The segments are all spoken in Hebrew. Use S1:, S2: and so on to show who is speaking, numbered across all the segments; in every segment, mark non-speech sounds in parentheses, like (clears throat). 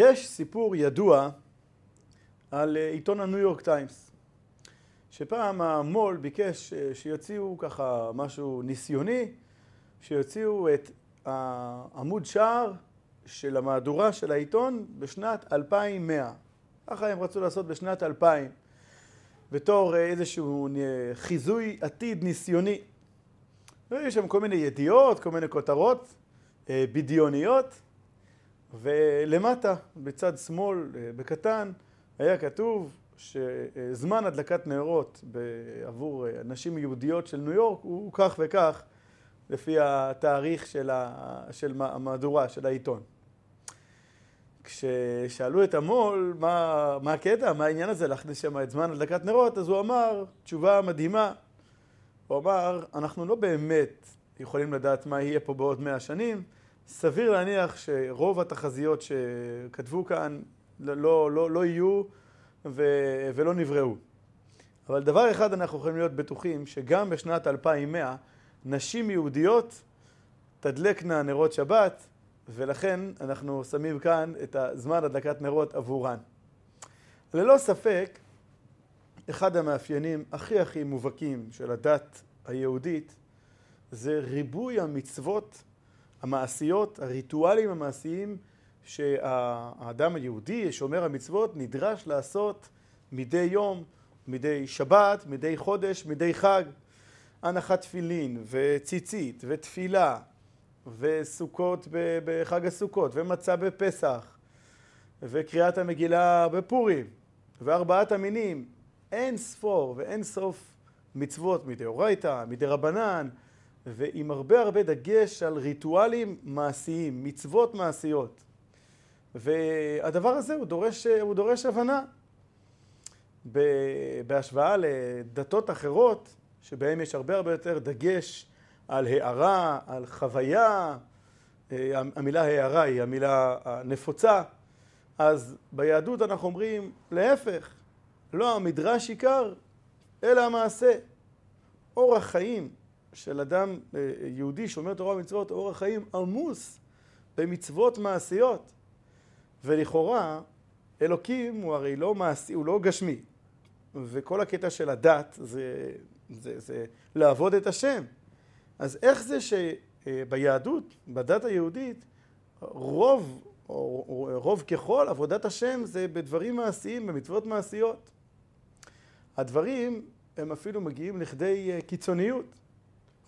S1: יש סיפור ידוע על אה, עיתון הניו יורק טיימס, שפעם המו"ל ביקש אה, שיוציאו ככה משהו ניסיוני, שיוציאו את עמוד שער של המהדורה של העיתון בשנת 2100. ככה הם רצו לעשות בשנת 2000, בתור אה, איזשהו חיזוי עתיד ניסיוני. ויש שם כל מיני ידיעות, כל מיני כותרות בדיוניות. ולמטה, בצד שמאל, אה, בקטן, היה כתוב שזמן הדלקת נרות עבור אה, נשים יהודיות של ניו יורק הוא כך וכך, לפי התאריך של, המהדורה, של העיתון. כששאלו את המו"ל מה, מה הקטע, מה העניין הזה להכניס שם את זמן הדלקת נרות, אז הוא אמר תשובה מדהימה. הוא אמר, אנחנו לא באמת יכולים לדעת מה יהיה פה בעוד מאה שנים, סביר להניח שרוב התחזיות שכתבו כאן לא, לא, לא יהיו ו, ולא נבראו. אבל דבר אחד אנחנו יכולים להיות בטוחים, שגם בשנת 2100 נשים יהודיות תדלקנה נרות שבת, ולכן אנחנו שמים כאן את הזמן הדלקת נרות עבורן. ללא ספק, אחד המאפיינים הכי הכי מובהקים של הדת היהודית זה ריבוי המצוות המעשיות, הריטואלים המעשיים שהאדם היהודי, שומר המצוות, נדרש לעשות מדי יום, מדי שבת, מדי חודש, מדי חג. הנחת תפילין וציצית ותפילה וסוכות בחג הסוכות ומצה בפסח וקריאת המגילה בפורים וארבעת המינים אין ספור ואין סוף מצוות מדאורייתא, מדרבנן ועם הרבה הרבה דגש על ריטואלים מעשיים, מצוות מעשיות. והדבר הזה הוא דורש, הוא דורש הבנה. בהשוואה לדתות אחרות, שבהן יש הרבה הרבה יותר דגש על הערה, על חוויה, אה, המילה הערה היא המילה הנפוצה, אז ביהדות אנחנו אומרים להפך, לא המדרש עיקר, אלא המעשה. אורח חיים, של אדם אה, יהודי שומר תורה ומצוות, אורח חיים עמוס במצוות מעשיות. ולכאורה, אלוקים הוא הרי לא מעשי, הוא לא גשמי. וכל הקטע של הדת זה, זה, זה לעבוד את השם. אז איך זה שביהדות, בדת היהודית, רוב, רוב ככל עבודת השם זה בדברים מעשיים, במצוות מעשיות. הדברים הם אפילו מגיעים לכדי אה, קיצוניות.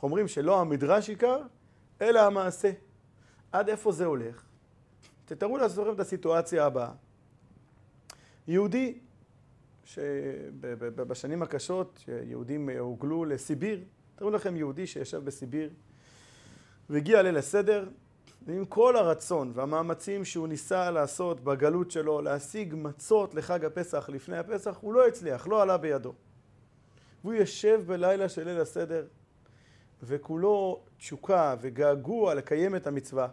S1: אנחנו אומרים שלא המדרש עיקר, אלא המעשה. עד איפה זה הולך? תתארו לעצמכם את הסיטואציה הבאה. יהודי שבשנים הקשות, שיהודים הוגלו לסיביר, תארו לכם יהודי שישב בסיביר והגיע ליל הסדר, ועם כל הרצון והמאמצים שהוא ניסה לעשות בגלות שלו, להשיג מצות לחג הפסח לפני הפסח, הוא לא הצליח, לא עלה בידו. והוא יושב בלילה של ליל הסדר, וכולו תשוקה וגעגוע לקיים את המצווה.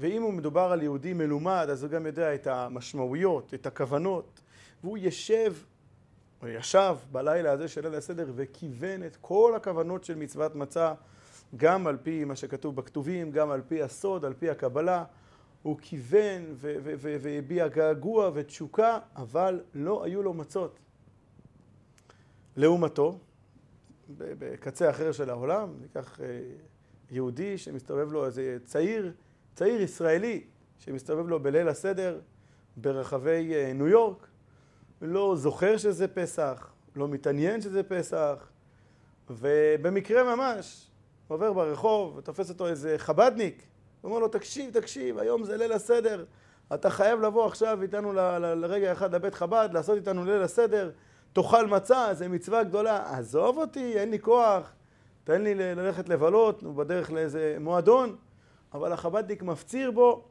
S1: ואם הוא מדובר על יהודי מלומד, אז הוא גם יודע את המשמעויות, את הכוונות, והוא ישב, או ישב בלילה הזה של ליל הסדר וכיוון את כל הכוונות של מצוות מצה, גם על פי מה שכתוב בכתובים, גם על פי הסוד, על פי הקבלה. הוא כיוון והביע געגוע ותשוקה, אבל לא היו לו מצות. לעומתו, בקצה אחר של העולם, ניקח אה, יהודי שמסתובב לו איזה צעיר, צעיר ישראלי שמסתובב לו בליל הסדר ברחבי אה, ניו יורק, לא זוכר שזה פסח, לא מתעניין שזה פסח, ובמקרה ממש עובר ברחוב ותופס אותו איזה חבדניק, ואומר לו תקשיב, תקשיב, היום זה ליל הסדר, אתה חייב לבוא עכשיו איתנו לרגע אחד לבית חב"ד, לעשות איתנו ליל הסדר, תאכל מצה, זה מצווה גדולה. עזוב אותי, אין לי כוח, תן לי ללכת לבלות, הוא בדרך לאיזה מועדון. אבל החב"דניק מפציר בו,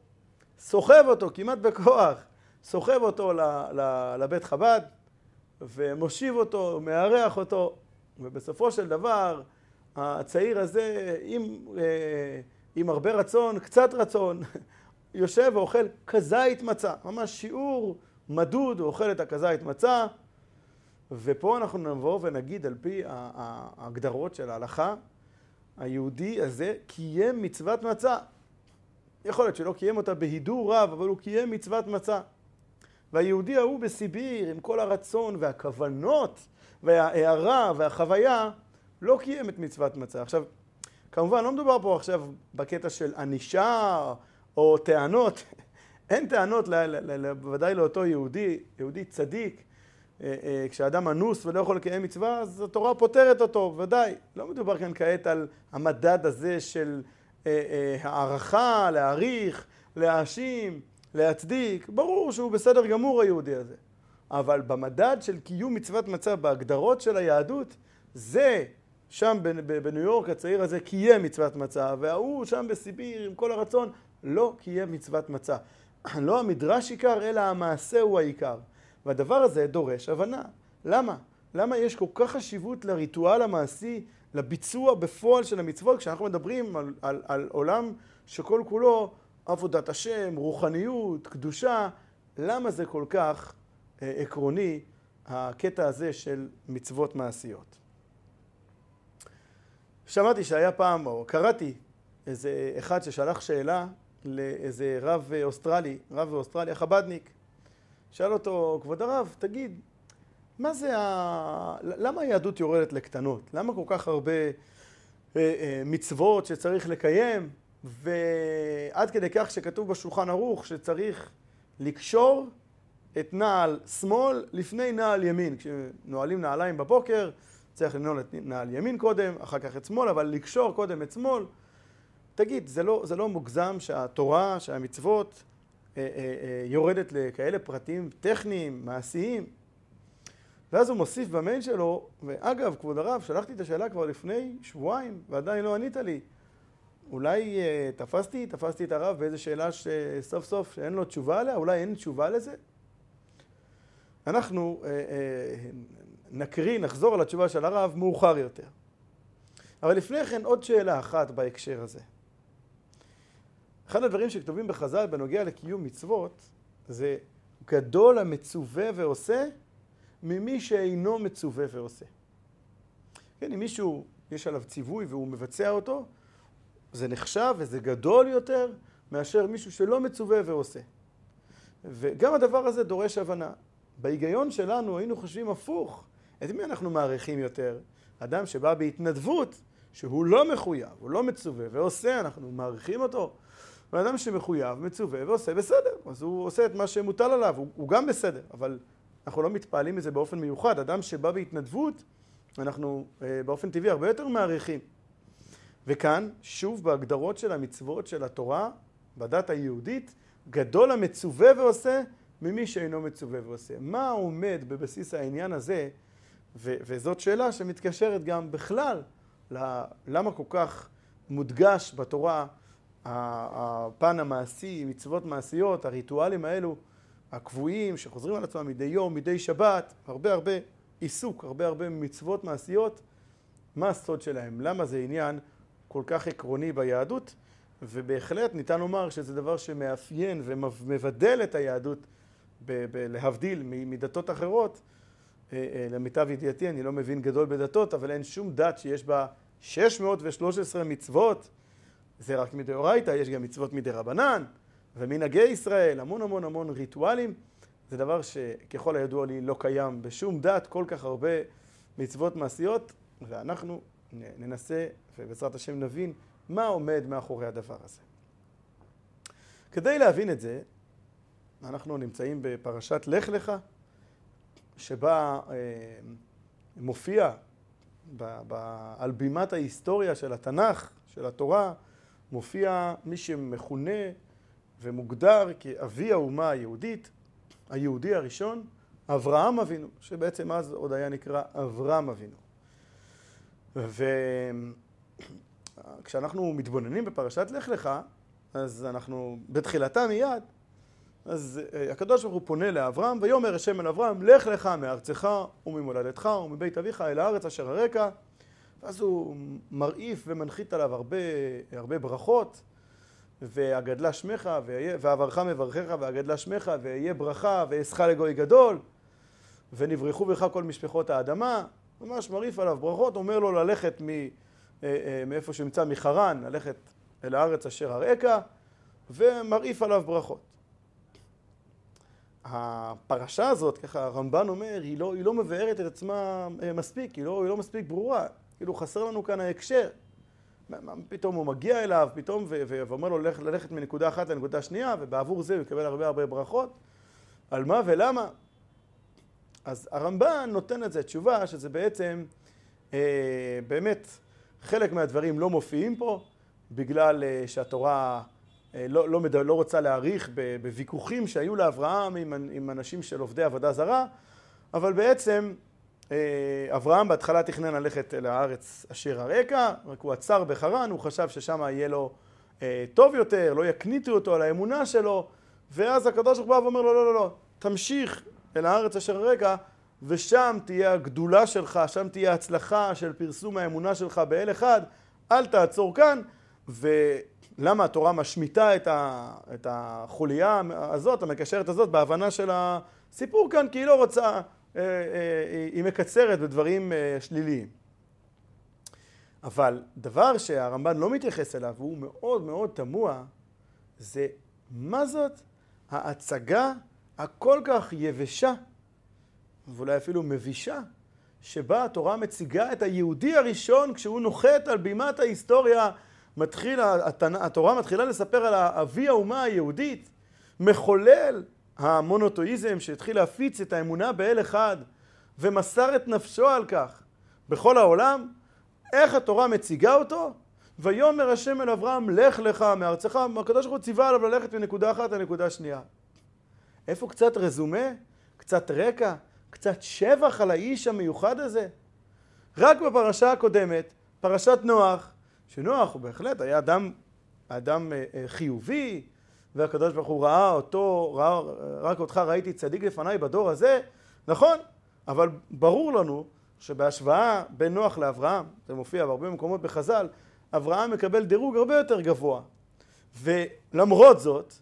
S1: סוחב אותו כמעט בכוח, סוחב אותו לבית חב"ד ומושיב אותו, מארח אותו, ובסופו של דבר הצעיר הזה עם, אה, עם הרבה רצון, קצת רצון, (laughs) יושב ואוכל כזית מצה, ממש שיעור מדוד, הוא אוכל את הכזית מצה ופה אנחנו נבוא ונגיד על פי ההגדרות של ההלכה, היהודי הזה קיים מצוות מצה. יכול להיות שלא קיים אותה בהידור רב, אבל הוא קיים מצוות מצה. והיהודי ההוא בסיביר, עם כל הרצון והכוונות וההערה והחוויה, לא קיים את מצוות מצה. עכשיו, כמובן, לא מדובר פה עכשיו בקטע של ענישה או טענות. (laughs) אין טענות, בוודאי לאותו יהודי, יהודי צדיק, כשאדם אנוס ולא יכול לקיים מצווה, אז התורה פותרת אותו, ודאי. לא מדובר כאן כעת על המדד הזה של אה, הערכה, להעריך, להאשים, להצדיק. ברור שהוא בסדר גמור היהודי הזה. אבל במדד של קיום מצוות מצה, בהגדרות של היהדות, זה שם בניו יורק הצעיר הזה קיים מצוות מצה, וההוא שם בסיביר עם כל הרצון לא קיים מצוות מצה. (clears throat) לא המדרש עיקר, אלא המעשה הוא העיקר. והדבר הזה דורש הבנה. למה? למה יש כל כך חשיבות לריטואל המעשי, לביצוע בפועל של המצוות, כשאנחנו מדברים על, על, על עולם שכל כולו עבודת השם, רוחניות, קדושה, למה זה כל כך אה, עקרוני, הקטע הזה של מצוות מעשיות? שמעתי שהיה פעם, או קראתי, איזה אחד ששלח שאלה לאיזה רב אוסטרלי, רב אוסטרליה, חבדניק. שאל אותו, כבוד הרב, תגיד, מה זה ה... למה היהדות יורדת לקטנות? למה כל כך הרבה אה, אה, מצוות שצריך לקיים, ועד כדי כך שכתוב בשולחן ערוך שצריך לקשור את נעל שמאל לפני נעל ימין. כשנועלים נעליים בבוקר, צריך לנעול את נעל ימין קודם, אחר כך את שמאל, אבל לקשור קודם את שמאל. תגיד, זה לא, זה לא מוגזם שהתורה, שהמצוות, יורדת לכאלה פרטים טכניים, מעשיים? ואז הוא מוסיף במייל שלו, ואגב, כבוד הרב, שלחתי את השאלה כבר לפני שבועיים, ועדיין לא ענית לי. אולי אה, תפסתי, תפסתי את הרב באיזו שאלה שסוף סוף שאין לו תשובה עליה, אולי אין תשובה לזה? אנחנו אה, אה, נקריא, נחזור על התשובה של הרב מאוחר יותר. אבל לפני כן עוד שאלה אחת בהקשר הזה. אחד הדברים שכתובים בחז"ל בנוגע לקיום מצוות זה גדול המצווה ועושה ממי שאינו מצווה ועושה. כן, אם מישהו יש עליו ציווי והוא מבצע אותו, זה נחשב וזה גדול יותר מאשר מישהו שלא מצווה ועושה. וגם הדבר הזה דורש הבנה. בהיגיון שלנו היינו חושבים הפוך. את מי אנחנו מעריכים יותר? אדם שבא בהתנדבות, שהוא לא מחויב, הוא לא מצווה ועושה, אנחנו מעריכים אותו. ואדם שמחויב, מצווה ועושה בסדר, אז הוא עושה את מה שמוטל עליו, הוא, הוא גם בסדר, אבל אנחנו לא מתפעלים מזה באופן מיוחד. אדם שבא בהתנדבות, אנחנו אה, באופן טבעי הרבה יותר מעריכים. וכאן, שוב בהגדרות של המצוות של התורה, בדת היהודית, גדול המצווה ועושה ממי שאינו מצווה ועושה. מה עומד בבסיס העניין הזה, ו- וזאת שאלה שמתקשרת גם בכלל, למה כל כך מודגש בתורה הפן המעשי, מצוות מעשיות, הריטואלים האלו, הקבועים, שחוזרים על עצמם מדי יום, מדי שבת, הרבה הרבה עיסוק, הרבה הרבה מצוות מעשיות, מה הסוד שלהם? למה זה עניין כל כך עקרוני ביהדות? ובהחלט ניתן לומר שזה דבר שמאפיין ומבדל את היהדות ב- ב- להבדיל מדתות אחרות. אה, אה, למיטב ידיעתי, אני לא מבין גדול בדתות, אבל אין שום דת שיש בה 613 מצוות. זה רק מדאורייתא, יש גם מצוות מדרבנן, ומנהגי ישראל, המון המון המון ריטואלים. זה דבר שככל הידוע לי לא קיים בשום דת, כל כך הרבה מצוות מעשיות, ואנחנו ננסה, ובעזרת השם נבין, מה עומד מאחורי הדבר הזה. כדי להבין את זה, אנחנו נמצאים בפרשת לך לך, שבה אה, מופיע ב, ב, על בימת ההיסטוריה של התנ"ך, של התורה, מופיע מי שמכונה ומוגדר כאבי האומה היהודית, היהודי הראשון, אברהם אבינו, שבעצם אז עוד היה נקרא אברהם אבינו. וכשאנחנו מתבוננים בפרשת לך לך, אז אנחנו בתחילתה מיד, אז אה, הקדוש ברוך הוא פונה לאברהם, ויאמר השם אל אברהם, לך לך מארצך וממולדתך ומבית אביך אל הארץ אשר הרקע ואז הוא מרעיף ומנחית עליו הרבה, הרבה ברכות, והגדלה שמך, ועברך מברכך, והגדלה שמך, ואהיה ברכה, ואעשך לגוי גדול, ונברחו בך כל משפחות האדמה, ממש מרעיף עליו ברכות, אומר לו ללכת מ, אה, אה, מאיפה שנמצא מחרן, ללכת אל הארץ אשר אראך, ומרעיף עליו ברכות. הפרשה הזאת, ככה הרמב"ן אומר, היא לא, היא לא מבארת את עצמה אה, מספיק, היא לא, היא לא מספיק ברורה. כאילו חסר לנו כאן ההקשר. פתאום הוא מגיע אליו, פתאום, ואומר לו ללכת, ללכת מנקודה אחת לנקודה שנייה, ובעבור זה הוא יקבל הרבה הרבה ברכות. על מה ולמה? אז הרמב"ן נותן לזה תשובה, שזה בעצם, אה, באמת, חלק מהדברים לא מופיעים פה, בגלל אה, שהתורה אה, לא, לא, לא רוצה להעריך בוויכוחים שהיו לאברהם עם, עם אנשים של עובדי עבודה זרה, אבל בעצם אברהם בהתחלה תכנן ללכת אל הארץ אשר הרקע, רק הוא עצר בחרן, הוא חשב ששם יהיה לו אה, טוב יותר, לא יקניטו אותו על האמונה שלו, ואז הקדוש ברוך הוא ואומר לו, לא, לא, לא, תמשיך אל הארץ אשר הרקע, ושם תהיה הגדולה שלך, שם תהיה הצלחה של פרסום האמונה שלך באל אחד, אל תעצור כאן, ולמה התורה משמיטה את, ה, את החוליה הזאת, המקשרת הזאת, בהבנה של הסיפור כאן, כי היא לא רוצה אה, אה, היא מקצרת בדברים אה, שליליים. אבל דבר שהרמב"ן לא מתייחס אליו, והוא מאוד מאוד תמוה, זה מה זאת ההצגה הכל כך יבשה, ואולי אפילו מבישה, שבה התורה מציגה את היהודי הראשון כשהוא נוחת על בימת ההיסטוריה, מתחיל, התורה מתחילה לספר על אבי האומה היהודית, מחולל המונותואיזם שהתחיל להפיץ את האמונה באל אחד ומסר את נפשו על כך בכל העולם, איך התורה מציגה אותו? ויאמר השם אל אברהם לך לך מארצך, הקדוש ברוך הוא ציווה עליו ללכת מנקודה אחת לנקודה שנייה. איפה קצת רזומה? קצת רקע? קצת שבח על האיש המיוחד הזה? רק בפרשה הקודמת, פרשת נוח, שנוח הוא בהחלט היה אדם, אדם אה, אה, חיובי, והקדוש ברוך הוא ראה אותו, ראה, רק אותך ראיתי צדיק לפניי בדור הזה, נכון, אבל ברור לנו שבהשוואה בין נוח לאברהם, זה מופיע בהרבה מקומות בחז"ל, אברהם מקבל דירוג הרבה יותר גבוה. ולמרות זאת,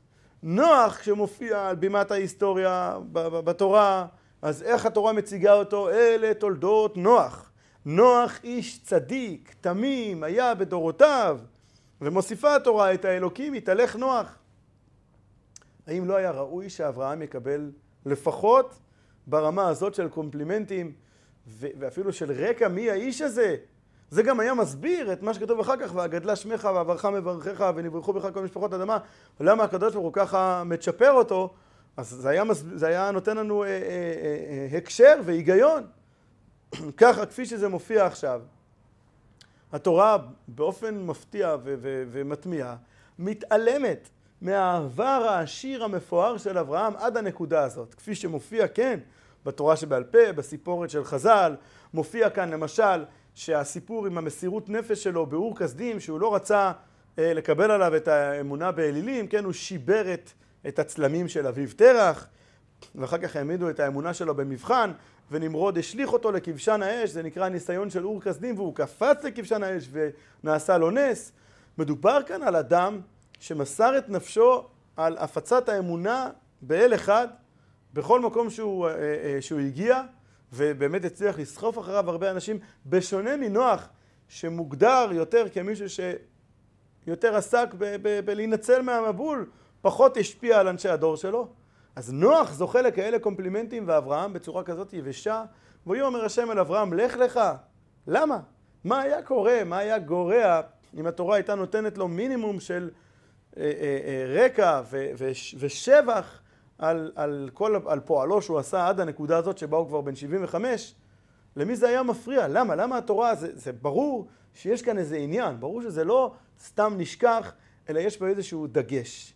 S1: נוח כשמופיע על בימת ההיסטוריה בתורה, אז איך התורה מציגה אותו? אלה תולדות נוח. נוח איש צדיק, תמים, היה בדורותיו, ומוסיפה התורה את האלוקים, יתהלך נוח. האם לא היה ראוי שאברהם יקבל לפחות ברמה הזאת של קומפלימנטים ואפילו של רקע מי האיש הזה? זה גם היה מסביר את מה שכתוב אחר כך, והגדלה שמך ועברך מברכך ונברכו בך כל משפחות אדמה, ולמה הקדוש ברוך הוא ככה מצ'פר אותו, אז זה היה, זה היה נותן לנו אה, אה, אה, אה, הקשר והיגיון. (clears throat) ככה, כפי שזה מופיע עכשיו, התורה באופן מפתיע ומתמיה מתעלמת מהעבר העשיר המפואר של אברהם עד הנקודה הזאת. כפי שמופיע, כן, בתורה שבעל פה, בסיפורת של חז"ל, מופיע כאן למשל שהסיפור עם המסירות נפש שלו באור כסדים, שהוא לא רצה אה, לקבל עליו את האמונה באלילים, כן, הוא שיבר את, את הצלמים של אביו תרח, ואחר כך העמידו את האמונה שלו במבחן, ונמרוד השליך אותו לכבשן האש, זה נקרא ניסיון של אור כסדים, והוא קפץ לכבשן האש ונעשה לו נס. מדובר כאן על אדם שמסר את נפשו על הפצת האמונה באל אחד בכל מקום שהוא, אה, אה, שהוא הגיע ובאמת הצליח לסחוף אחריו הרבה אנשים בשונה מנוח שמוגדר יותר כמישהו שיותר עסק בלהינצל מהמבול פחות השפיע על אנשי הדור שלו אז נוח זוכה לכאלה קומפלימנטים ואברהם בצורה כזאת יבשה ויאמר השם אל אברהם לך לך למה? מה היה קורה? מה היה גורע אם התורה הייתה נותנת לו מינימום של אה, אה, אה, רקע ושבח על, על, כל, על פועלו שהוא עשה עד הנקודה הזאת שבה הוא כבר בן 75, למי זה היה מפריע? למה? למה התורה? זה, זה ברור שיש כאן איזה עניין, ברור שזה לא סתם נשכח, אלא יש פה איזשהו דגש.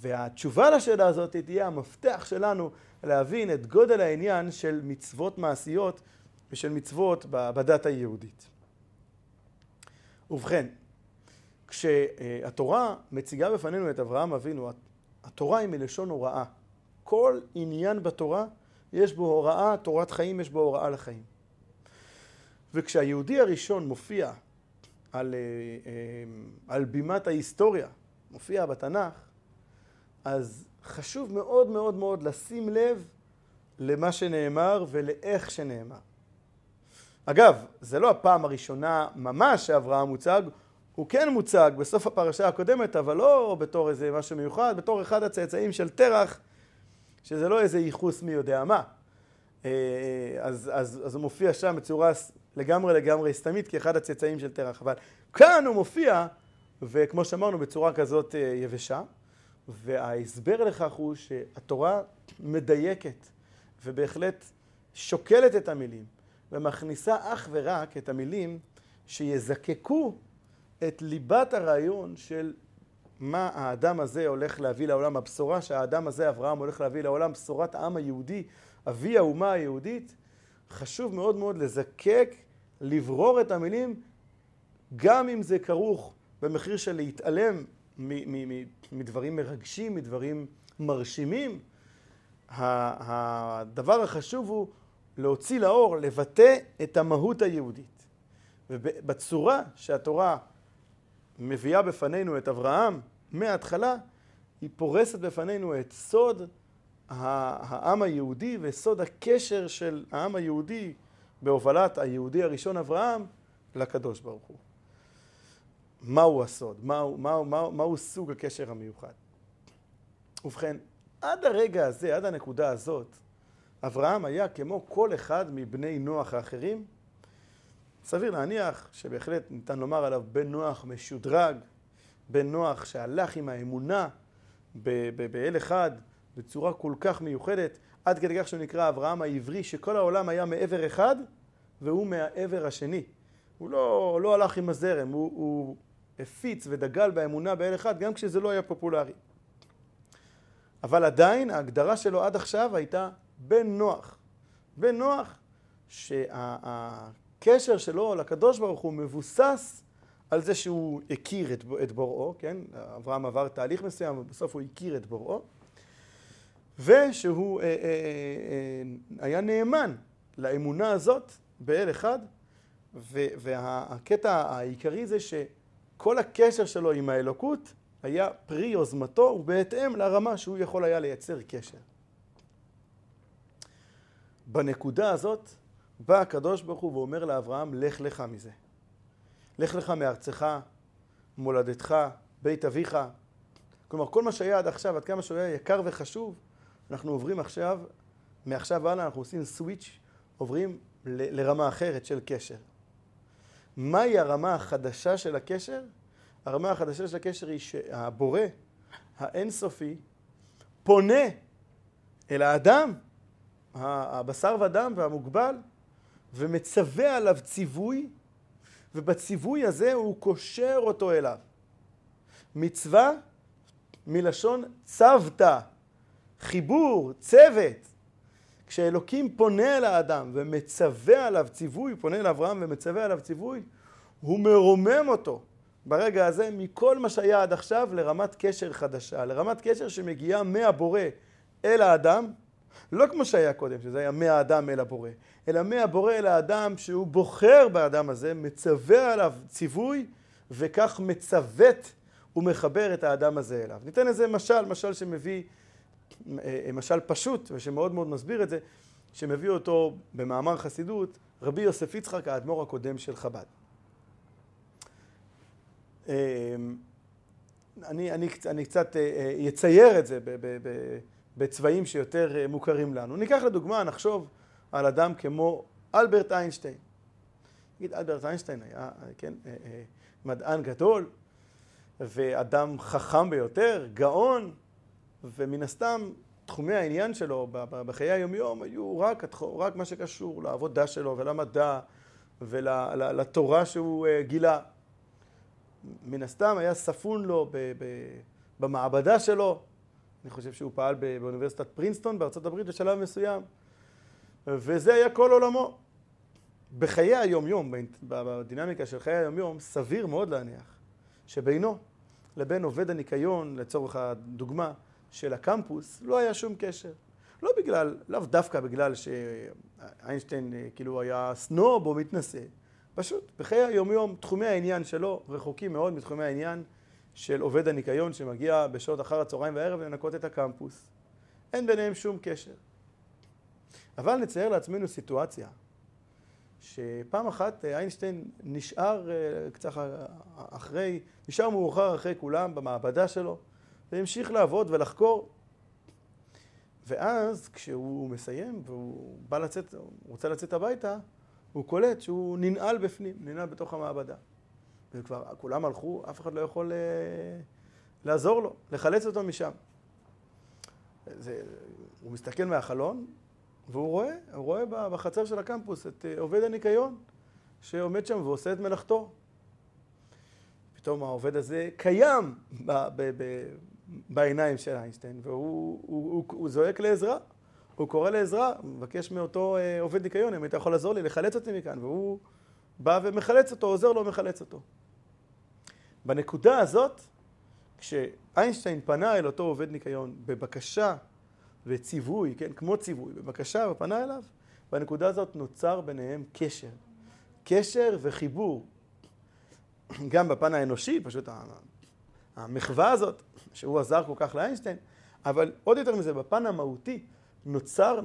S1: והתשובה לשאלה הזאת תהיה המפתח שלנו להבין את גודל העניין של מצוות מעשיות ושל מצוות בדת היהודית. ובכן, כשהתורה מציגה בפנינו את אברהם אבינו, התורה היא מלשון הוראה. כל עניין בתורה יש בו הוראה, תורת חיים יש בו הוראה לחיים. וכשהיהודי הראשון מופיע על, אה, אה, על בימת ההיסטוריה, מופיע בתנ"ך, אז חשוב מאוד מאוד מאוד לשים לב למה שנאמר ולאיך שנאמר. אגב, זה לא הפעם הראשונה ממש שאברהם מוצג, הוא כן מוצג בסוף הפרשה הקודמת, אבל לא בתור איזה משהו מיוחד, בתור אחד הצאצאים של תרח, שזה לא איזה ייחוס מי יודע מה. אה, אז, אז, אז הוא מופיע שם בצורה לגמרי לגמרי סתמית כאחד הצאצאים של תרח. אבל כאן הוא מופיע, וכמו שאמרנו, בצורה כזאת אה, יבשה. וההסבר לכך הוא שהתורה מדייקת ובהחלט שוקלת את המילים ומכניסה אך ורק את המילים שיזקקו את ליבת הרעיון של מה האדם הזה הולך להביא לעולם, הבשורה שהאדם הזה, אברהם, הולך להביא לעולם, בשורת העם היהודי, אבי האומה היהודית. חשוב מאוד מאוד לזקק, לברור את המילים, גם אם זה כרוך במחיר של להתעלם מדברים מרגשים, מדברים מרשימים. הדבר החשוב הוא להוציא לאור, לבטא את המהות היהודית. ובצורה שהתורה מביאה בפנינו את אברהם מההתחלה, היא פורסת בפנינו את סוד העם היהודי וסוד הקשר של העם היהודי בהובלת היהודי הראשון אברהם לקדוש ברוך הוא. מהו הסוד? מהו, מהו, מהו, מהו סוג הקשר המיוחד? ובכן, עד הרגע הזה, עד הנקודה הזאת, אברהם היה כמו כל אחד מבני נוח האחרים. סביר להניח שבהחלט ניתן לומר עליו בן נוח משודרג, בן נוח שהלך עם האמונה באל אחד בצורה כל כך מיוחדת, עד כדי כך שהוא נקרא אברהם העברי, שכל העולם היה מעבר אחד והוא מהעבר השני. הוא לא, לא הלך עם הזרם, הוא, הוא הפיץ ודגל באמונה באל אחד גם כשזה לא היה פופולרי. אבל עדיין ההגדרה שלו עד עכשיו הייתה בן נוח. בן נוח שהקשר שלו לקדוש ברוך הוא מבוסס על זה שהוא הכיר את, את בוראו, כן? אברהם עבר תהליך מסוים, ובסוף הוא הכיר את בוראו, ושהוא אה, אה, אה, אה היה נאמן לאמונה הזאת באל אחד, והקטע העיקרי זה ש... כל הקשר שלו עם האלוקות היה פרי יוזמתו ובהתאם לרמה שהוא יכול היה לייצר קשר. בנקודה הזאת בא הקדוש ברוך הוא ואומר לאברהם, לך לך מזה. לך לך מארצך, מולדתך, בית אביך. כלומר, כל מה שהיה עד עכשיו, עד כמה שהוא היה יקר וחשוב, אנחנו עוברים עכשיו, מעכשיו והלאה אנחנו עושים סוויץ', עוברים ל- לרמה אחרת של קשר. מהי הרמה החדשה של הקשר? הרמה החדשה של הקשר היא שהבורא האינסופי פונה אל האדם, הבשר ודם והמוגבל, ומצווה עליו ציווי, ובציווי הזה הוא קושר אותו אליו. מצווה מלשון צוותא, חיבור, צוות. כשאלוקים פונה אל האדם ומצווה עליו ציווי, פונה לאברהם ומצווה עליו ציווי, הוא מרומם אותו ברגע הזה מכל מה שהיה עד עכשיו לרמת קשר חדשה, לרמת קשר שמגיעה מהבורא אל האדם, לא כמו שהיה קודם, שזה היה מהאדם אל הבורא, אלא מהבורא אל האדם שהוא בוחר באדם הזה, מצווה עליו ציווי, וכך מצוות ומחבר את האדם הזה אליו. ניתן איזה משל, משל שמביא אה, משל פשוט ושמאוד מאוד מסביר את זה, שמביא אותו במאמר חסידות, רבי יוסף יצחק, האדמו"ר הקודם של חב"ד. אמ, אני, אני, אני קצת אצייר אה, אה, את זה בצבעים שיותר מוכרים לנו. ניקח לדוגמה, נחשוב על אדם כמו אלברט איינשטיין. נגיד, אלברט איינשטיין היה, כן, מדען גדול, ואדם חכם ביותר, גאון, ומן הסתם תחומי העניין שלו בחיי היומיום היו רק, רק מה שקשור לעבודה שלו ולמדע ולתורה שהוא אה, גילה. מן הסתם היה ספון לו במעבדה שלו, אני חושב שהוא פעל באוניברסיטת פרינסטון בארצות הברית בשלב מסוים, וזה היה כל עולמו. בחיי היומיום, בדינמיקה של חיי היומיום, סביר מאוד להניח שבינו לבין עובד הניקיון, לצורך הדוגמה, של הקמפוס, לא היה שום קשר. לא בגלל, לאו דווקא בגלל שאיינשטיין אה, כאילו היה סנוב או מתנשא, פשוט בחיי היומיום תחומי העניין שלו רחוקים מאוד מתחומי העניין של עובד הניקיון שמגיע בשעות אחר הצהריים והערב לנקות את הקמפוס. אין ביניהם שום קשר. אבל נצייר לעצמנו סיטואציה שפעם אחת איינשטיין נשאר קצת אחרי, נשאר מאוחר אחרי כולם במעבדה שלו, והמשיך לעבוד ולחקור. ואז כשהוא מסיים והוא בא לצאת, הוא רוצה לצאת הביתה, הוא קולט שהוא ננעל בפנים, ננעל בתוך המעבדה. וכבר כולם הלכו, אף אחד לא יכול אה, לעזור לו, לחלץ אותו משם. זה, הוא מסתכל מהחלון, והוא רואה, הוא רואה בחצר של הקמפוס את אה, עובד הניקיון שעומד שם ועושה את מלאכתו. פתאום העובד הזה קיים ב, ב, ב, בעיניים של איינשטיין, והוא הוא, הוא, הוא זועק לעזרה. הוא קורא לעזרה, מבקש מאותו אה, עובד ניקיון, אם אתה יכול לעזור לי, לחלץ אותי מכאן, והוא בא ומחלץ אותו, עוזר לו ומחלץ אותו. בנקודה הזאת, כשאיינשטיין פנה אל אותו עובד ניקיון בבקשה וציווי, כן, כמו ציווי, בבקשה ופנה אליו, בנקודה הזאת נוצר ביניהם קשר. קשר וחיבור. גם בפן האנושי, פשוט המחווה הזאת, שהוא עזר כל כך לאיינשטיין, אבל עוד יותר מזה, בפן המהותי, נוצר,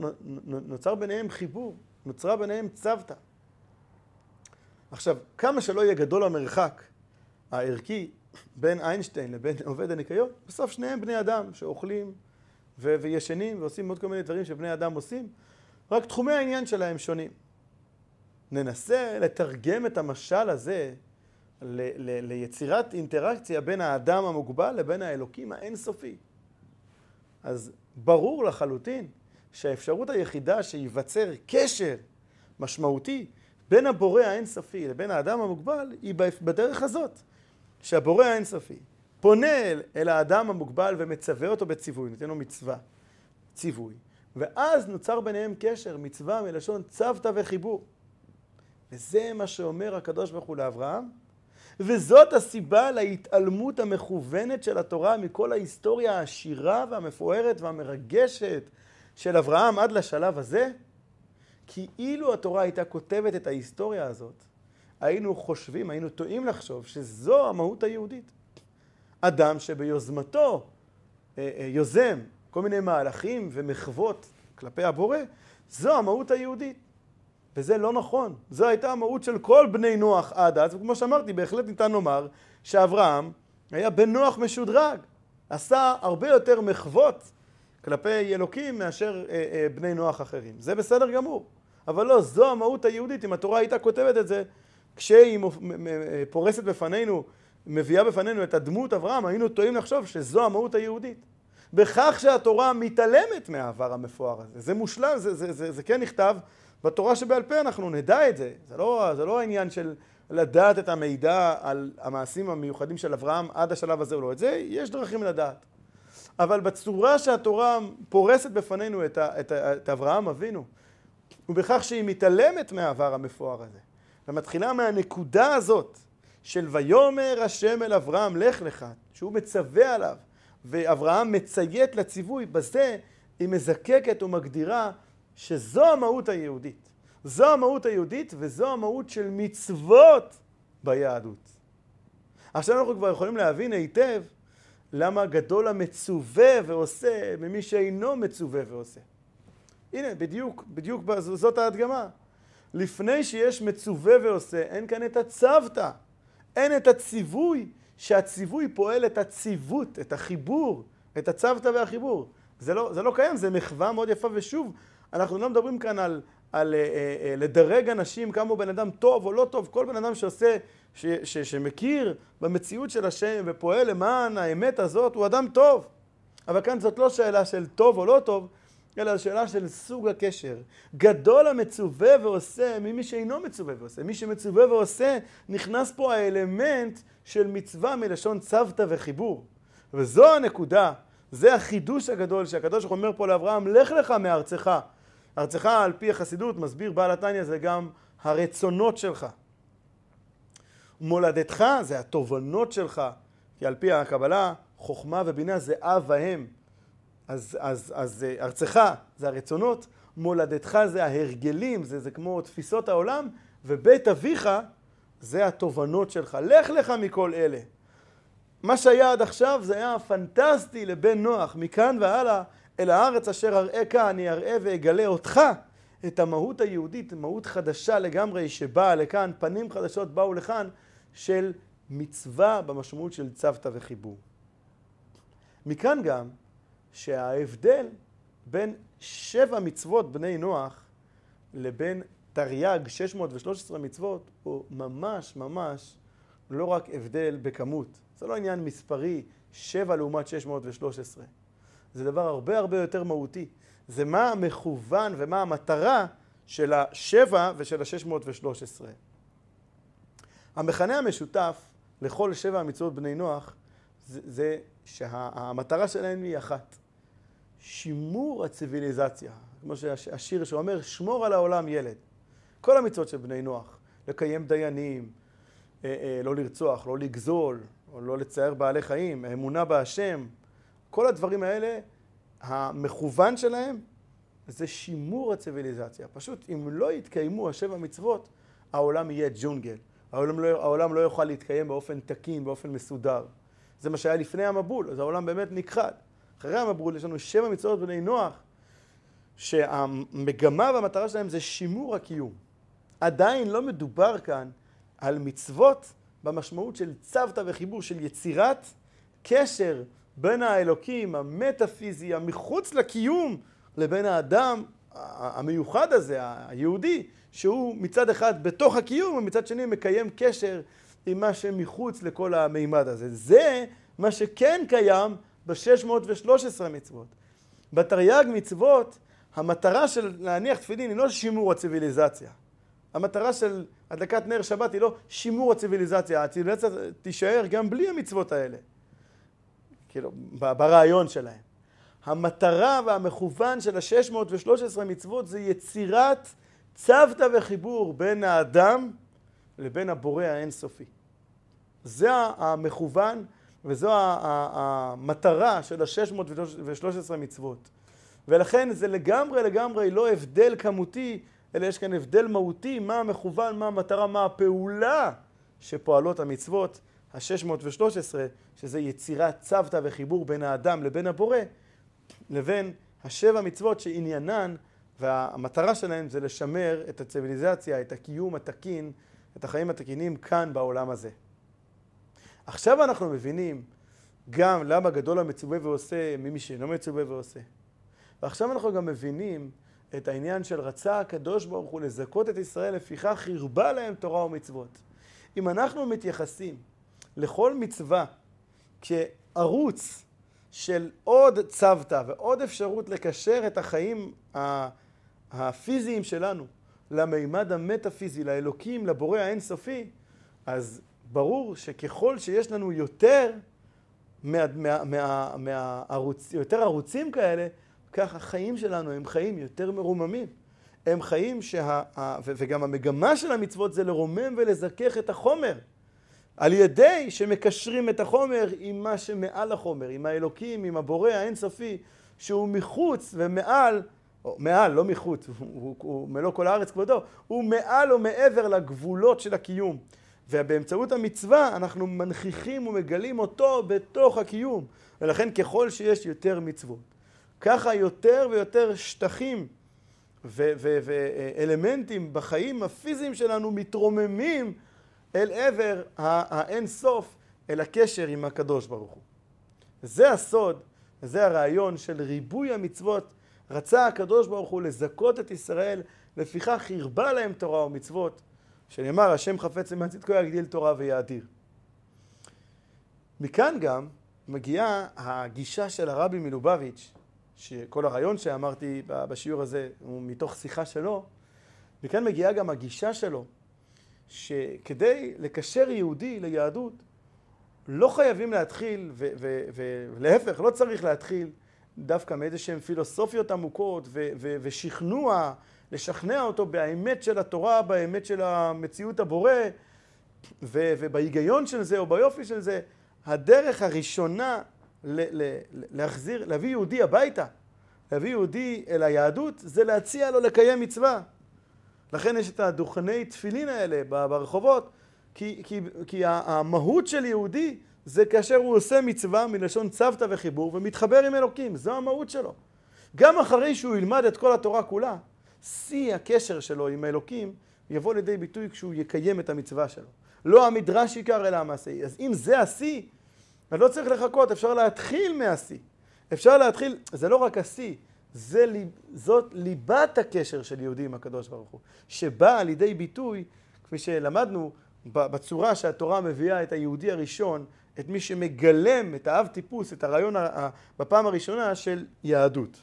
S1: נוצר ביניהם חיבור, נוצרה ביניהם צוותא. עכשיו, כמה שלא יהיה גדול המרחק הערכי בין איינשטיין לבין עובד הניקיון, בסוף שניהם בני אדם שאוכלים ו- וישנים ועושים עוד כל מיני דברים שבני אדם עושים, רק תחומי העניין שלהם שונים. ננסה לתרגם את המשל הזה ל- ל- ליצירת אינטראקציה בין האדם המוגבל לבין האלוקים האינסופי. אז ברור לחלוטין שהאפשרות היחידה שייווצר קשר משמעותי בין הבורא האינסופי לבין האדם המוגבל היא בדרך הזאת, שהבורא האינסופי פונה אל, אל האדם המוגבל ומצווה אותו בציווי, נותן לו מצווה, ציווי, ואז נוצר ביניהם קשר, מצווה מלשון צוותא וחיבור. וזה מה שאומר הקדוש ברוך הוא לאברהם, וזאת הסיבה להתעלמות המכוונת של התורה מכל ההיסטוריה העשירה והמפוארת והמרגשת של אברהם עד לשלב הזה, כי אילו התורה הייתה כותבת את ההיסטוריה הזאת, היינו חושבים, היינו טועים לחשוב שזו המהות היהודית. אדם שביוזמתו אה, אה, יוזם כל מיני מהלכים ומחוות כלפי הבורא, זו המהות היהודית. וזה לא נכון. זו הייתה המהות של כל בני נוח עד אז, וכמו שאמרתי, בהחלט ניתן לומר שאברהם היה בן נוח משודרג. עשה הרבה יותר מחוות כלפי אלוקים מאשר אה, אה, בני נוח אחרים. זה בסדר גמור. אבל לא, זו המהות היהודית. אם התורה הייתה כותבת את זה, כשהיא פורסת בפנינו, מביאה בפנינו את הדמות אברהם, היינו טועים לחשוב שזו המהות היהודית. בכך שהתורה מתעלמת מהעבר המפואר הזה. זה מושלם, זה, זה, זה, זה כן נכתב בתורה שבעל פה, אנחנו נדע את זה. זה לא, זה לא העניין של לדעת את המידע על המעשים המיוחדים של אברהם עד השלב הזה או לא. את זה יש דרכים לדעת. אבל בצורה שהתורה פורסת בפנינו את, ה, את, ה, את אברהם אבינו, ובכך שהיא מתעלמת מהעבר המפואר הזה, ומתחילה מהנקודה הזאת של ויאמר השם אל אברהם לך לך, שהוא מצווה עליו, ואברהם מציית לציווי, בזה היא מזקקת ומגדירה שזו המהות היהודית. זו המהות היהודית וזו המהות של מצוות ביהדות. עכשיו אנחנו כבר יכולים להבין היטב למה גדול המצווה ועושה ממי שאינו מצווה ועושה. הנה, בדיוק, בדיוק זאת ההדגמה. לפני שיש מצווה ועושה, אין כאן את הצוותא, אין את הציווי, שהציווי פועל את הציוות, את החיבור, את הצוותא והחיבור. זה לא, זה לא קיים, זה מחווה מאוד יפה, ושוב, אנחנו לא מדברים כאן על, על אה, אה, אה, לדרג אנשים כמה הוא בן אדם טוב או לא טוב, כל בן אדם שעושה, ש, ש, שמכיר במציאות של השם ופועל למען האמת הזאת, הוא אדם טוב. אבל כאן זאת לא שאלה של טוב או לא טוב, אלא שאלה של סוג הקשר. גדול המצווה ועושה ממי שאינו מצווה ועושה. מי שמצווה ועושה, נכנס פה האלמנט של מצווה מלשון צוותא וחיבור. וזו הנקודה, זה החידוש הגדול שהקדוש אומר פה לאברהם, לך לך מארצך. ארצך על פי החסידות, מסביר בעל התניא, זה גם הרצונות שלך. מולדתך זה התובנות שלך, כי על פי הקבלה, חוכמה ובינה זה אב ואם. אז, אז, אז אה, ארצך זה הרצונות, מולדתך זה ההרגלים, זה, זה כמו תפיסות העולם, ובית אביך זה התובנות שלך. לך לך מכל אלה. מה שהיה עד עכשיו זה היה פנטסטי לבן נוח, מכאן והלאה אל הארץ אשר אראך אני אראה ואגלה אותך, את המהות היהודית, מהות חדשה לגמרי שבאה לכאן, פנים חדשות באו לכאן, של מצווה במשמעות של צוותא וחיבור. מכאן גם שההבדל בין שבע מצוות בני נוח לבין תרי"ג 613 מצוות הוא ממש ממש לא רק הבדל בכמות. זה לא עניין מספרי, שבע לעומת 613. זה דבר הרבה הרבה יותר מהותי. זה מה המכוון ומה המטרה של השבע ושל השש מאות ושלוש עשרה. המכנה המשותף לכל שבע המצוות בני נוח זה, שהמטרה שלהם היא אחת. שימור הציוויליזציה. כמו שהשיר שאומר, שמור על העולם ילד. כל המצוות של בני נוח, לקיים דיינים, אה, אה, לא לרצוח, לא לגזול, או לא לצייר בעלי חיים, אמונה בהשם, כל הדברים האלה המכוון שלהם זה שימור הציוויליזציה. פשוט אם לא יתקיימו השבע מצוות, העולם יהיה ג'ונגל. העולם לא, העולם לא יוכל להתקיים באופן תקין, באופן מסודר. זה מה שהיה לפני המבול, אז העולם באמת נכחד. אחרי המבול יש לנו שבע מצוות בני נוח, שהמגמה והמטרה שלהם זה שימור הקיום. עדיין לא מדובר כאן על מצוות במשמעות של צוותא וחיבור, של יצירת קשר בין האלוקים המטאפיזי המחוץ לקיום לבין האדם המיוחד הזה, היהודי, שהוא מצד אחד בתוך הקיום ומצד שני מקיים קשר עם מה שמחוץ לכל המימד הזה. זה מה שכן קיים ב-613 מצוות. בתרי"ג מצוות המטרה של להניח תפילין היא לא שימור הציוויליזציה. המטרה של הדלקת נר שבת היא לא שימור הציוויליזציה, הציוויליזציה תישאר גם בלי המצוות האלה. כאילו, ברעיון שלהם. המטרה והמכוון של ה-613 מצוות זה יצירת צוותא וחיבור בין האדם לבין הבורא האינסופי. זה המכוון וזו המטרה של ה-613 מצוות. ולכן זה לגמרי לגמרי לא הבדל כמותי, אלא יש כאן הבדל מהותי, מה המכוון, מה המטרה, מה הפעולה שפועלות המצוות. ה-613, שזה יצירת צוותא וחיבור בין האדם לבין הבורא, לבין השבע מצוות שעניינן והמטרה שלהן זה לשמר את הציוויליזציה, את הקיום התקין, את החיים התקינים כאן בעולם הזה. עכשיו אנחנו מבינים גם למה גדול המצווה ועושה ממי שאינו מצווה ועושה. ועכשיו אנחנו גם מבינים את העניין של רצה הקדוש ברוך הוא לזכות את ישראל, לפיכך הרבה להם תורה ומצוות. אם אנחנו מתייחסים לכל מצווה כערוץ של עוד צוותא ועוד אפשרות לקשר את החיים הפיזיים שלנו למימד המטאפיזי, לאלוקים, לבורא האינסופי, אז ברור שככל שיש לנו יותר מה, מה, מה, מהערוץ, יותר ערוצים כאלה, כך החיים שלנו הם חיים יותר מרוממים. הם חיים שה... וגם המגמה של המצוות זה לרומם ולזכך את החומר. על ידי שמקשרים את החומר עם מה שמעל החומר, עם האלוקים, עם הבורא האינסופי, שהוא מחוץ ומעל, או מעל, לא מחוץ, הוא, הוא, הוא מלוא כל הארץ כבודו, הוא מעל ומעבר לגבולות של הקיום. ובאמצעות המצווה אנחנו מנכיחים ומגלים אותו בתוך הקיום. ולכן ככל שיש יותר מצוות, ככה יותר ויותר שטחים ואלמנטים בחיים הפיזיים שלנו מתרוממים אל עבר האין סוף, אל הקשר עם הקדוש ברוך הוא. זה הסוד, זה הרעיון של ריבוי המצוות. רצה הקדוש ברוך הוא לזכות את ישראל, לפיכך הרבה להם תורה ומצוות, שנאמר השם חפץ למען צדקו יגדיל תורה ויאדיר. מכאן גם מגיעה הגישה של הרבי מלובביץ', שכל הרעיון שאמרתי בשיעור הזה הוא מתוך שיחה שלו, מכאן מגיעה גם הגישה שלו שכדי לקשר יהודי ליהדות לא חייבים להתחיל, ולהפך, לא צריך להתחיל דווקא מאיזה שהן פילוסופיות עמוקות ושכנוע, לשכנע אותו באמת של התורה, באמת של המציאות הבורא ובהיגיון של זה או ביופי של זה. הדרך הראשונה להחזיר, להביא יהודי הביתה, להביא יהודי אל היהדות, זה להציע לו לקיים מצווה. לכן יש את הדוכני תפילין האלה ברחובות, כי, כי, כי המהות של יהודי זה כאשר הוא עושה מצווה מלשון צוותא וחיבור ומתחבר עם אלוקים, זו המהות שלו. גם אחרי שהוא ילמד את כל התורה כולה, שיא הקשר שלו עם האלוקים יבוא לידי ביטוי כשהוא יקיים את המצווה שלו. לא המדרש עיקר אלא המעשה. אז אם זה השיא, אז לא צריך לחכות, אפשר להתחיל מהשיא. אפשר להתחיל, זה לא רק השיא, זה, זאת ליבת הקשר של יהודי עם הקדוש ברוך הוא, שבאה לידי ביטוי, כפי שלמדנו, בצורה שהתורה מביאה את היהודי הראשון, את מי שמגלם את האב טיפוס, את הרעיון בפעם הראשונה של יהדות.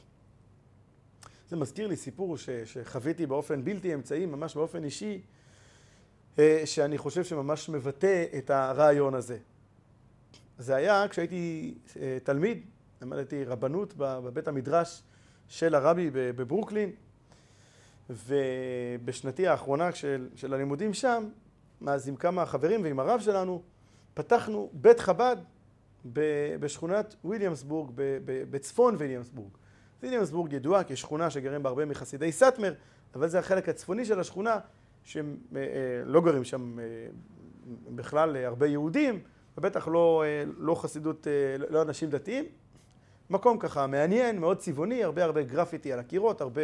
S1: זה מזכיר לי סיפור ש, שחוויתי באופן בלתי אמצעי, ממש באופן אישי, אה, שאני חושב שממש מבטא את הרעיון הזה. זה היה כשהייתי אה, תלמיד, למדתי רבנות בבית המדרש של הרבי בברוקלין, ובשנתי האחרונה של, של הלימודים שם, אז עם כמה חברים ועם הרב שלנו, פתחנו בית חב"ד בשכונת וויליאמסבורג, בצפון וויליאמסבורג. וויליאמסבורג ידועה כשכונה שגרים בה הרבה מחסידי סאטמר, אבל זה החלק הצפוני של השכונה, שהם אה, אה, גרים שם אה, בכלל הרבה יהודים, ובטח לא, לא חסידות, לא אנשים דתיים. מקום ככה מעניין, מאוד צבעוני, הרבה הרבה גרפיטי על הקירות, הרבה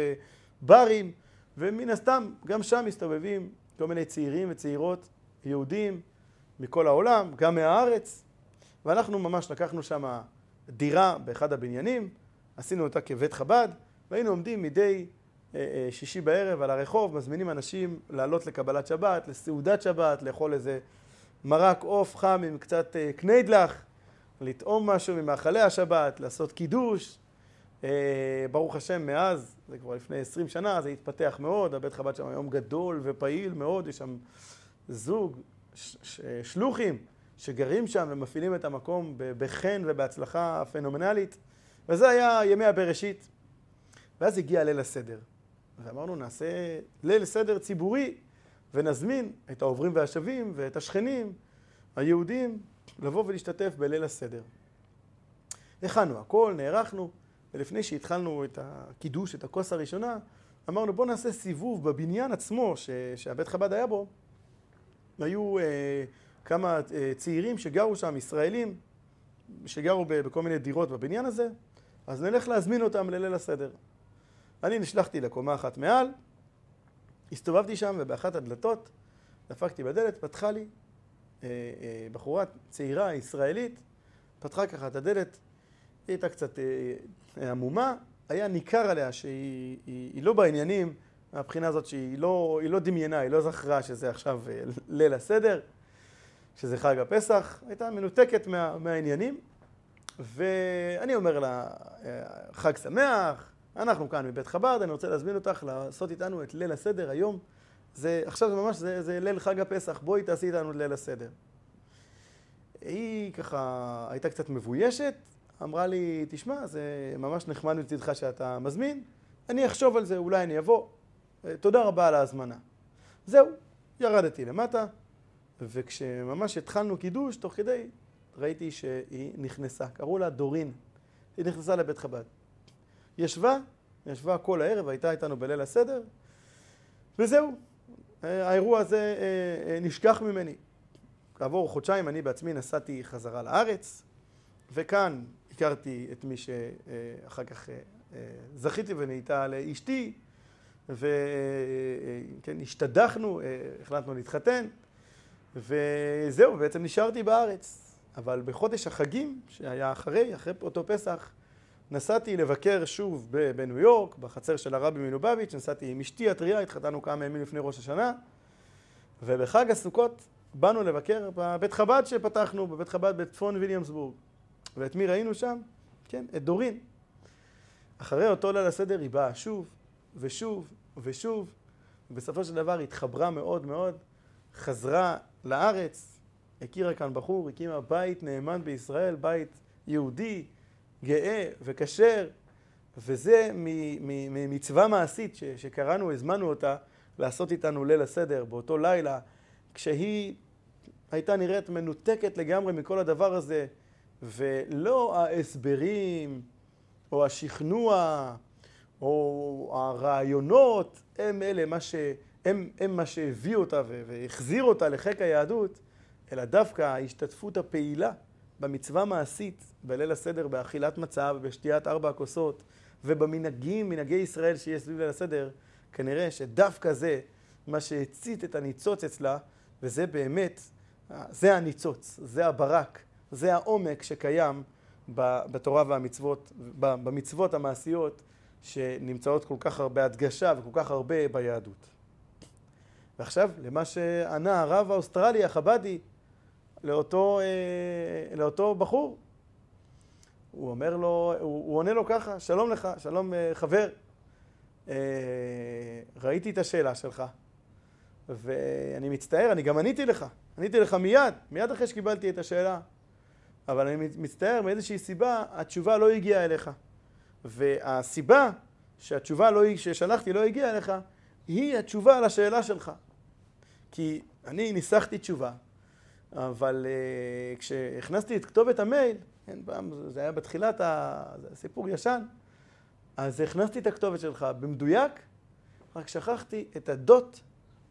S1: ברים, ומן הסתם גם שם מסתובבים כל מיני צעירים וצעירות יהודים מכל העולם, גם מהארץ, ואנחנו ממש לקחנו שם דירה באחד הבניינים, עשינו אותה כבית חב"ד, והיינו עומדים מדי אה, אה, שישי בערב על הרחוב, מזמינים אנשים לעלות לקבלת שבת, לסעודת שבת, לאכול איזה מרק עוף חם עם קצת אה, קניידלח, לטעום משהו ממאכלי השבת, לעשות קידוש. ברוך השם, מאז, זה כבר לפני עשרים שנה, זה התפתח מאוד, הבית חב"ד שם היום גדול ופעיל מאוד, יש שם זוג, שלוחים, שגרים שם ומפעילים את המקום בחן ובהצלחה פנומנלית. וזה היה ימי הבראשית. ואז הגיע ליל הסדר. ואמרנו, נעשה ליל סדר ציבורי, ונזמין את העוברים והשבים ואת השכנים היהודים לבוא ולהשתתף בליל הסדר. הכנו הכל, נערכנו, ולפני שהתחלנו את הקידוש, את הכוס הראשונה, אמרנו בואו נעשה סיבוב בבניין עצמו ש... שהבית חב"ד היה בו. היו אה, כמה אה, צעירים שגרו שם, ישראלים, שגרו בכל מיני דירות בבניין הזה, אז נלך להזמין אותם לליל הסדר. אני נשלחתי לקומה אחת מעל, הסתובבתי שם ובאחת הדלתות דפקתי בדלת, פתחה לי בחורה צעירה ישראלית, פתחה ככה את הדלת, היא הייתה קצת אה, עמומה, היה ניכר עליה שהיא היא, היא לא בעניינים מהבחינה הזאת שהיא לא, היא לא דמיינה, היא לא זכרה שזה עכשיו אה, ליל הסדר, שזה חג הפסח, הייתה מנותקת מה, מהעניינים. ואני אומר לה, אה, חג שמח, אנחנו כאן מבית חב"ד, אני רוצה להזמין אותך לעשות איתנו את ליל הסדר היום. זה, עכשיו זה ממש, זה, זה ליל חג הפסח, בואי תעשי איתנו את ליל הסדר. היא ככה הייתה קצת מבוישת, אמרה לי, תשמע, זה ממש נחמד מצדך שאתה מזמין, אני אחשוב על זה, אולי אני אבוא. אה, תודה רבה על ההזמנה. זהו, ירדתי למטה, וכשממש התחלנו קידוש, תוך כדי ראיתי שהיא נכנסה, קראו לה דורין, היא נכנסה לבית חב"ד. ישבה, ישבה כל הערב, הייתה איתנו בליל הסדר, וזהו, האירוע הזה אה, אה, נשכח ממני. כעבור חודשיים אני בעצמי נסעתי חזרה לארץ, וכאן הכרתי את מי שאחר כך אה, זכיתי ונהייתה לאשתי, וכן, השתדכנו, החלטנו להתחתן, וזהו, בעצם נשארתי בארץ. אבל בחודש החגים, שהיה אחרי, אחרי אותו פסח, נסעתי לבקר שוב בניו יורק, בחצר של הרבי מלובביץ', נסעתי עם אשתי הטריה, התחתנו כמה ימים לפני ראש השנה, ובחג הסוכות באנו לבקר בבית חב"ד שפתחנו, בבית חב"ד בצפון ויליאמסבורג. ואת מי ראינו שם? כן, את דורין. אחרי אותו ליל הסדר היא באה שוב, ושוב, ושוב, ובסופו של דבר התחברה מאוד מאוד, חזרה לארץ, הכירה כאן בחור, הקימה בית נאמן בישראל, בית יהודי, גאה וכשר, וזה ממצווה מעשית שקראנו, הזמנו אותה לעשות איתנו ליל הסדר באותו לילה, כשהיא הייתה נראית מנותקת לגמרי מכל הדבר הזה, ולא ההסברים או השכנוע או הרעיונות הם אלה מה ש... הם, הם מה שהביא אותה והחזיר אותה לחיק היהדות, אלא דווקא ההשתתפות הפעילה במצווה מעשית בליל הסדר, באכילת מצה ובשתיית ארבע הכוסות, ובמנהגים, מנהגי ישראל שיש סביב ליל הסדר, כנראה שדווקא זה מה שהצית את הניצוץ אצלה, וזה באמת, זה הניצוץ, זה הברק, זה העומק שקיים בתורה והמצוות, במצוות המעשיות שנמצאות כל כך הרבה הדגשה וכל כך הרבה ביהדות. ועכשיו, למה שענה הרב האוסטרלי החבדי לאותו, אה, לאותו בחור. הוא אומר לו, הוא, הוא עונה לו ככה, שלום לך, שלום אה, חבר, אה, ראיתי את השאלה שלך, ואני מצטער, אני גם עניתי לך, עניתי לך מיד, מיד אחרי שקיבלתי את השאלה, אבל אני מצטער, מאיזושהי סיבה, התשובה לא הגיעה אליך. והסיבה שהתשובה לא, ששלחתי לא הגיעה אליך, היא התשובה לשאלה שלך. כי אני ניסחתי תשובה, אבל uh, כשהכנסתי את כתובת המייל, כן, פעם, זה היה בתחילת הסיפור ישן, אז הכנסתי את הכתובת שלך במדויק, רק שכחתי את הדוט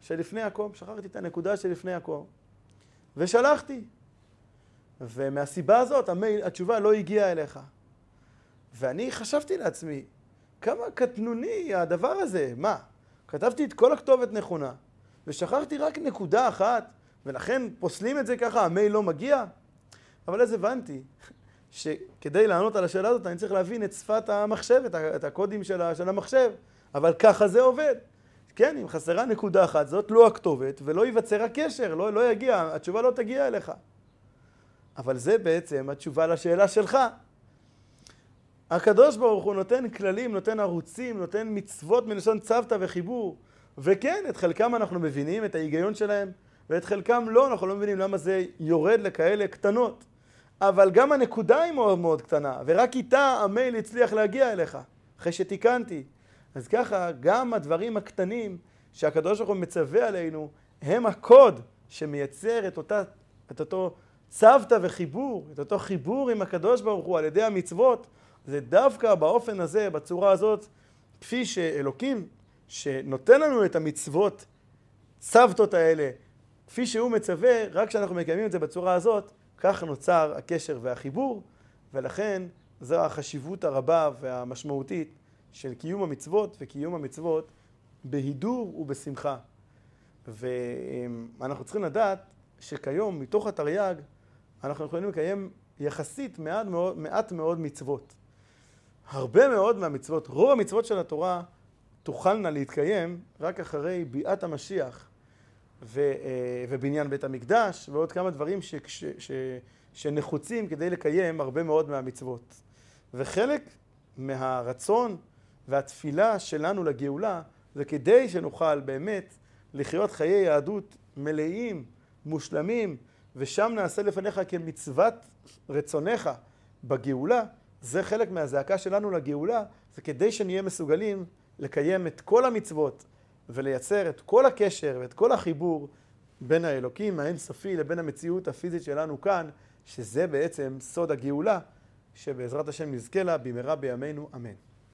S1: שלפני הקום, שכחתי את הנקודה שלפני הקום, ושלחתי. ומהסיבה הזאת המייל, התשובה לא הגיעה אליך. ואני חשבתי לעצמי, כמה קטנוני הדבר הזה, מה? כתבתי את כל הכתובת נכונה, ושכחתי רק נקודה אחת, ולכן פוסלים את זה ככה, המייל לא מגיע? אבל אז הבנתי (laughs) שכדי לענות על השאלה הזאת אני צריך להבין את שפת המחשב, את הקודים של המחשב, אבל ככה זה עובד. כן, אם חסרה נקודה אחת, זאת לא הכתובת, ולא ייווצר הקשר, לא, לא יגיע, התשובה לא תגיע אליך. אבל זה בעצם התשובה לשאלה שלך. הקדוש ברוך הוא נותן כללים, נותן ערוצים, נותן מצוות מלשון צוותא וחיבור. וכן, את חלקם אנחנו מבינים, את ההיגיון שלהם, ואת חלקם לא, אנחנו לא מבינים למה זה יורד לכאלה קטנות. אבל גם הנקודה היא מאוד מאוד קטנה, ורק איתה המייל הצליח להגיע אליך, אחרי שתיקנתי. אז ככה, גם הדברים הקטנים שהקדוש ברוך הוא מצווה עלינו, הם הקוד שמייצר את, אותה, את אותו צוותא וחיבור, את אותו חיבור עם הקדוש ברוך הוא על ידי המצוות, זה דווקא באופן הזה, בצורה הזאת, כפי שאלוקים, שנותן לנו את המצוות, צוותות האלה, כפי שהוא מצווה, רק כשאנחנו מקיימים את זה בצורה הזאת, כך נוצר הקשר והחיבור, ולכן זו החשיבות הרבה והמשמעותית של קיום המצוות וקיום המצוות בהידור ובשמחה. ואנחנו צריכים לדעת שכיום, מתוך התרי"ג, אנחנו יכולים לקיים יחסית מעט מאוד, מעט מאוד מצוות. הרבה מאוד מהמצוות, רוב המצוות של התורה תוכלנה להתקיים רק אחרי ביאת המשיח ו, אה, ובניין בית המקדש ועוד כמה דברים ש, ש, ש, שנחוצים כדי לקיים הרבה מאוד מהמצוות. וחלק מהרצון והתפילה שלנו לגאולה זה כדי שנוכל באמת לחיות חיי יהדות מלאים, מושלמים, ושם נעשה לפניך כמצוות רצונך בגאולה, זה חלק מהזעקה שלנו לגאולה, זה כדי שנהיה מסוגלים לקיים את כל המצוות ולייצר את כל הקשר ואת כל החיבור בין האלוקים האינסופי לבין המציאות הפיזית שלנו כאן, שזה בעצם סוד הגאולה, שבעזרת השם נזכה לה במהרה בימינו, אמן.